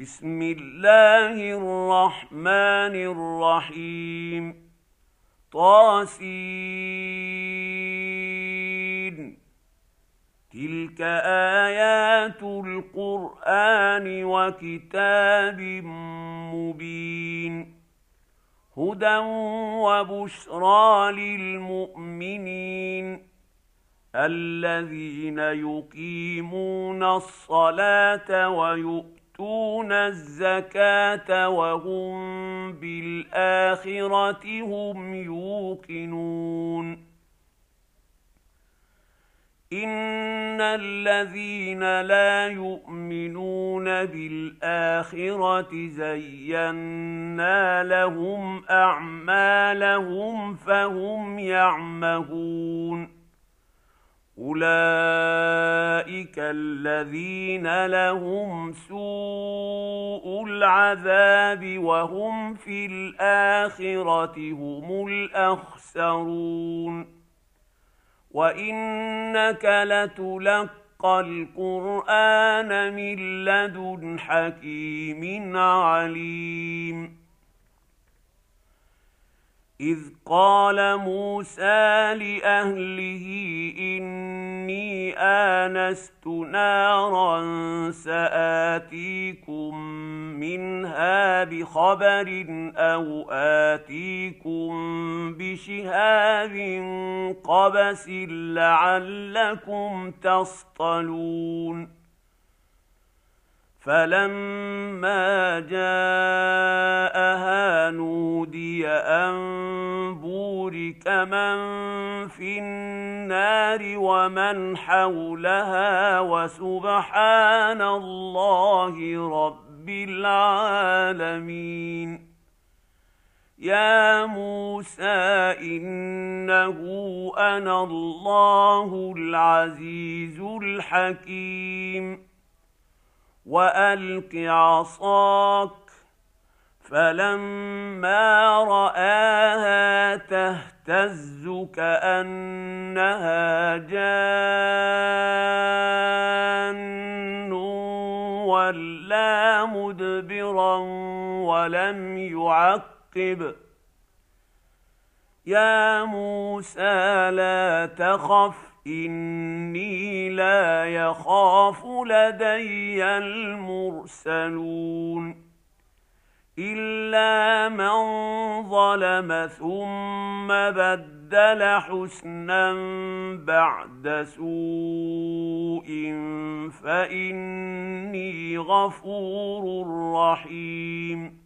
بسم الله الرحمن الرحيم. طاسين. تلك آيات القرآن وكتاب مبين. هدى وبشرى للمؤمنين. الذين يقيمون الصلاة ويؤتون الزكاة وهم بالآخرة هم يوقنون. إن الذين لا يؤمنون بالآخرة زينا لهم أعمالهم فهم يعمهون. اولئك الذين لهم سوء العذاب وهم في الاخره هم الاخسرون وانك لتلقى القران من لدن حكيم عليم اذ قال موسى لاهله اني انست نارا ساتيكم منها بخبر أو اتيكم بشهاب قبس لعلكم تصطلون فلما جاءها نودي ان بورك من في النار ومن حولها وسبحان الله رب العالمين يا موسى انه أنا الله العزيز الحكيم وألق عصاك فلما رآها تهتز كأنها جان ولا مدبرا ولم يعقب. يا موسى لا تخف إني لا يخاف لدي المرسلون إلا من ظلم ثم بدل حسنا بعد سوء فإني غفور رحيم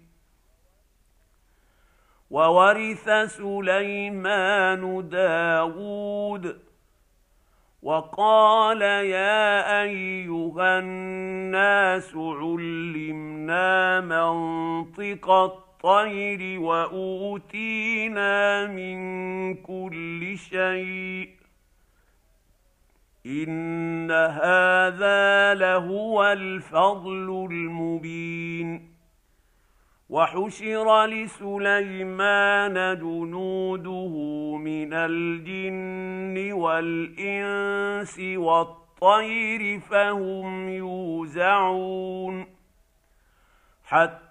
وورث سليمان داود وقال يا أيها الناس علمنا منطق الطير وأوتينا من كل شيء إن هذا لهو الفضل المبين وحشر لسليمان جنوده من الجن والإنس والطير فهم يوزعون حتى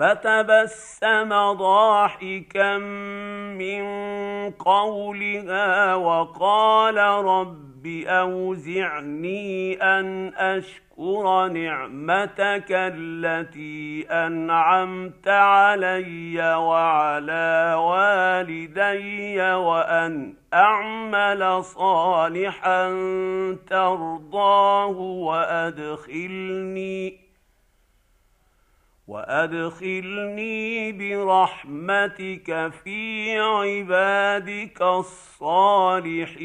فتبسم ضاحكا من قولها وقال رب أوزعني أن أشكر نعمتك التي أنعمت علي وعلى والدي وأن أعمل صالحا ترضاه وأدخلني وادخلني برحمتك في عبادك الصالحين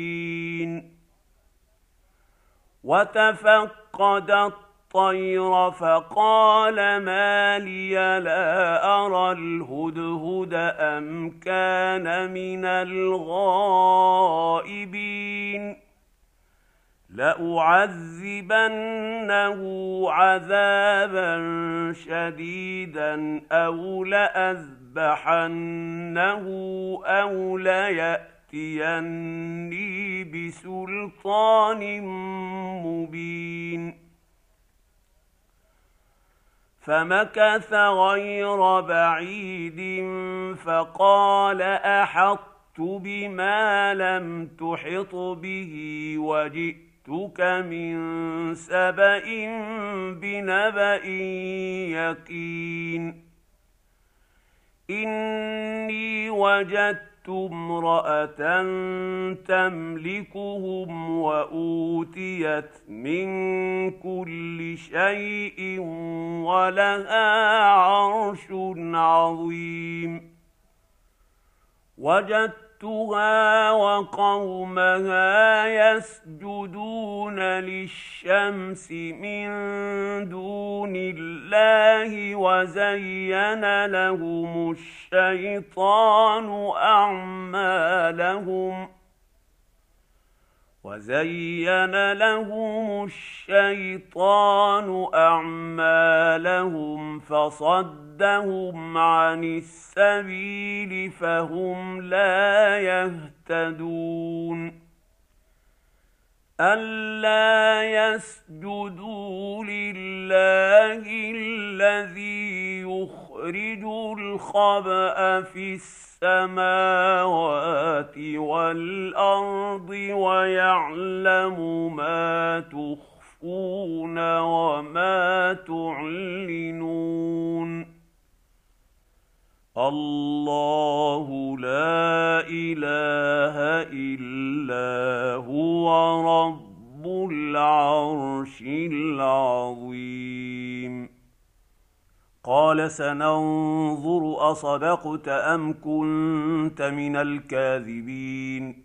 وتفقد الطير فقال ما لي لا ارى الهدهد ام كان من الغائبين لأعذبنه عذابا شديدا أو لأذبحنه أو ليأتيني بسلطان مبين. فمكث غير بعيد فقال أحطت بما لم تحط به وجئت جئتك من سبأ بنبأ يقين. إني وجدت امرأة تملكهم وأوتيت من كل شيء ولها عرش عظيم. وجدت وجدتها وقومها يسجدون للشمس من دون الله وزين لهم الشيطان اعمالهم وزين لهم الشيطان أعمالهم فصدهم عن السبيل فهم لا يهتدون الا يسجدوا لله الذي يخرج الخبا في السماوات والارض ويعلم ما تخفون وما تعلنون الله لا إله إلا هو رب العرش العظيم. قال سننظر أصدقت أم كنت من الكاذبين.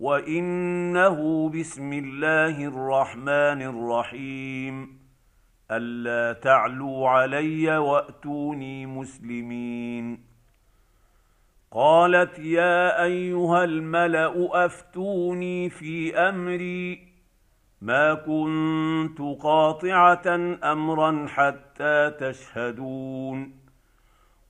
وانه بسم الله الرحمن الرحيم الا تعلوا علي واتوني مسلمين قالت يا ايها الملا افتوني في امري ما كنت قاطعه امرا حتى تشهدون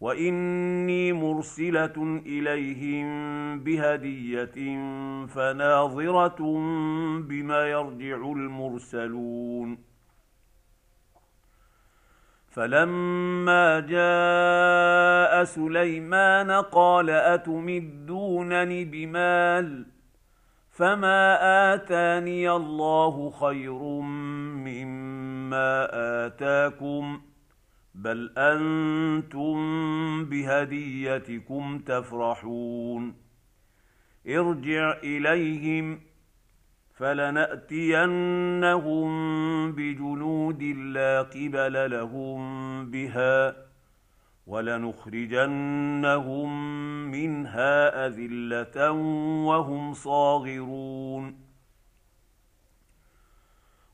واني مرسله اليهم بهديه فناظره بما يرجع المرسلون فلما جاء سليمان قال اتمدونني بمال فما اتاني الله خير مما اتاكم بل أنتم بهديتكم تفرحون ارجع اليهم فلناتينهم بجنود لا قبل لهم بها ولنخرجنهم منها اذله وهم صاغرون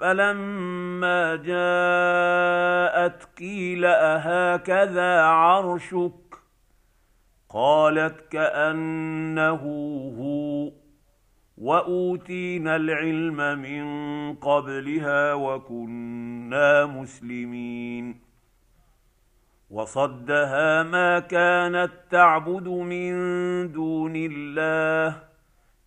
فلما جاءت قيل أهكذا عرشك؟ قالت كأنه هو. وأوتينا العلم من قبلها وكنا مسلمين. وصدها ما كانت تعبد من دون الله.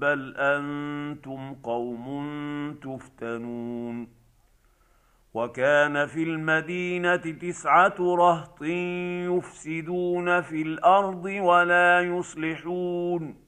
بل أنتم قوم تفتنون وكان في المدينة تسعه رهط يفسدون في الأرض ولا يصلحون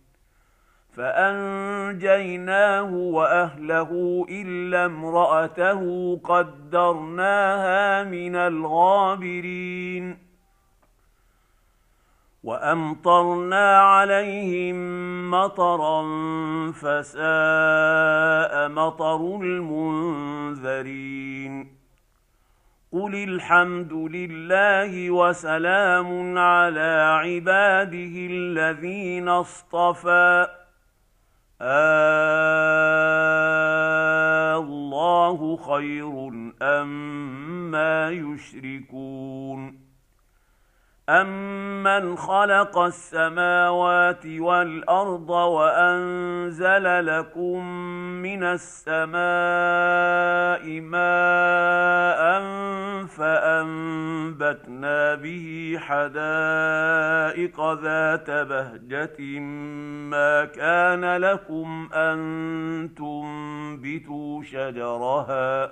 فأنجيناه وأهله إلا امرأته قدرناها من الغابرين وأمطرنا عليهم مطرا فساء مطر المنذرين قل الحمد لله وسلام على عباده الذين اصطفى الله خير أما يشركون. أمن خلق السماوات والأرض وأنزل لكم من السماء ماء فأنبتنا به حدائق ذات بهجة ما كان لكم أن تنبتوا شجرها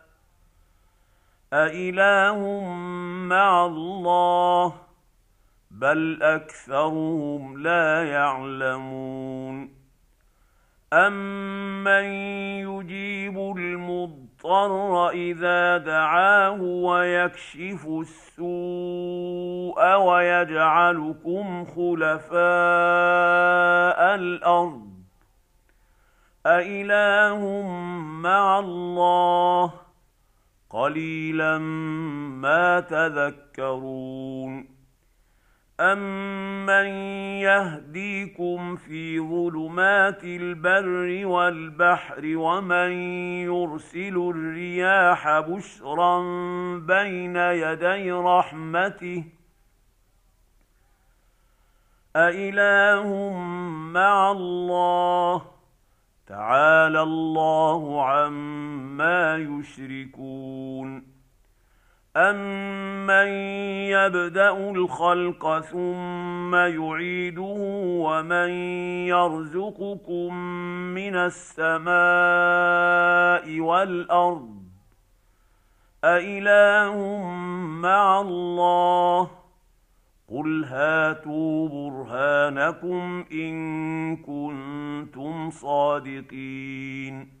أإله مع الله بل أكثرهم لا يعلمون امن يجيب المضطر اذا دعاه ويكشف السوء ويجعلكم خلفاء الأرض أإله مع الله قليلا ما تذكرون امن يهديكم في ظلمات البر والبحر ومن يرسل الرياح بشرا بين يدي رحمته أإله مع الله تعالى الله عما يشركون امن يبدا الخلق ثم يعيده ومن يرزقكم من السماء والارض أإله مع الله قل هاتوا برهانكم إن كنتم صادقين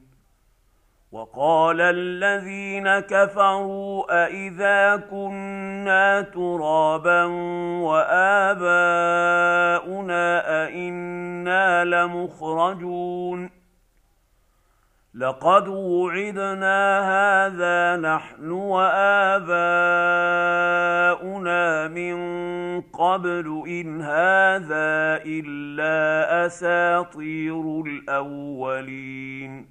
وقال الذين كفروا أإذا كنا ترابا وآباؤنا أئنا لمخرجون لقد وعدنا هذا نحن وآباؤنا من قبل إن هذا إلا أساطير الأولين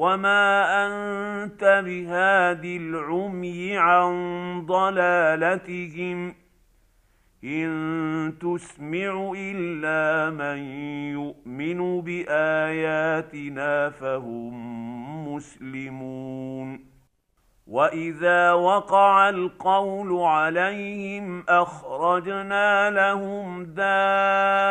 وما انت بهاد العمي عن ضلالتهم ان تسمع الا من يؤمن باياتنا فهم مسلمون واذا وقع القول عليهم اخرجنا لهم دابه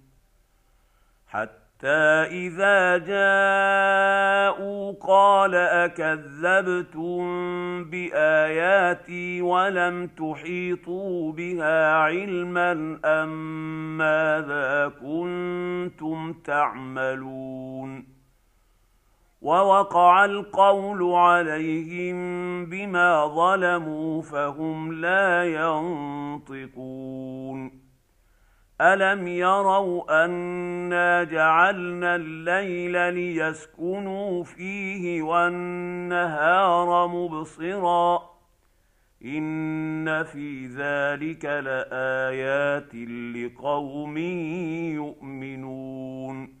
حتى إذا جاءوا قال أكذبتم بآياتي ولم تحيطوا بها علما أم ماذا كنتم تعملون ووقع القول عليهم بما ظلموا فهم لا ينطقون الم يروا انا جعلنا الليل ليسكنوا فيه والنهار مبصرا ان في ذلك لايات لقوم يؤمنون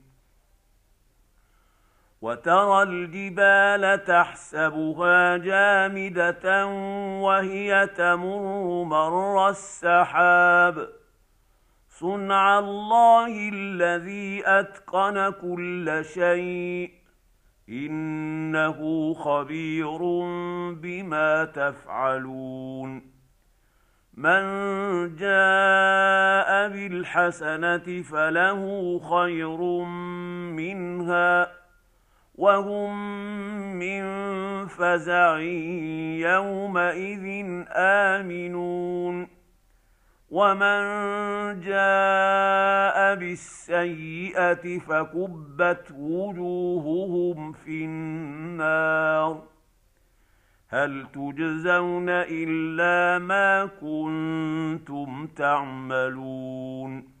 وترى الجبال تحسبها جامدة وهي تمر مر السحاب. صنع الله الذي أتقن كل شيء. إنه خبير بما تفعلون. من جاء بالحسنة فله خير منها. وهم من فزع يومئذ آمنون. ومن جاء بالسيئة فكبت وجوههم في النار. هل تجزون إلا ما كنتم تعملون؟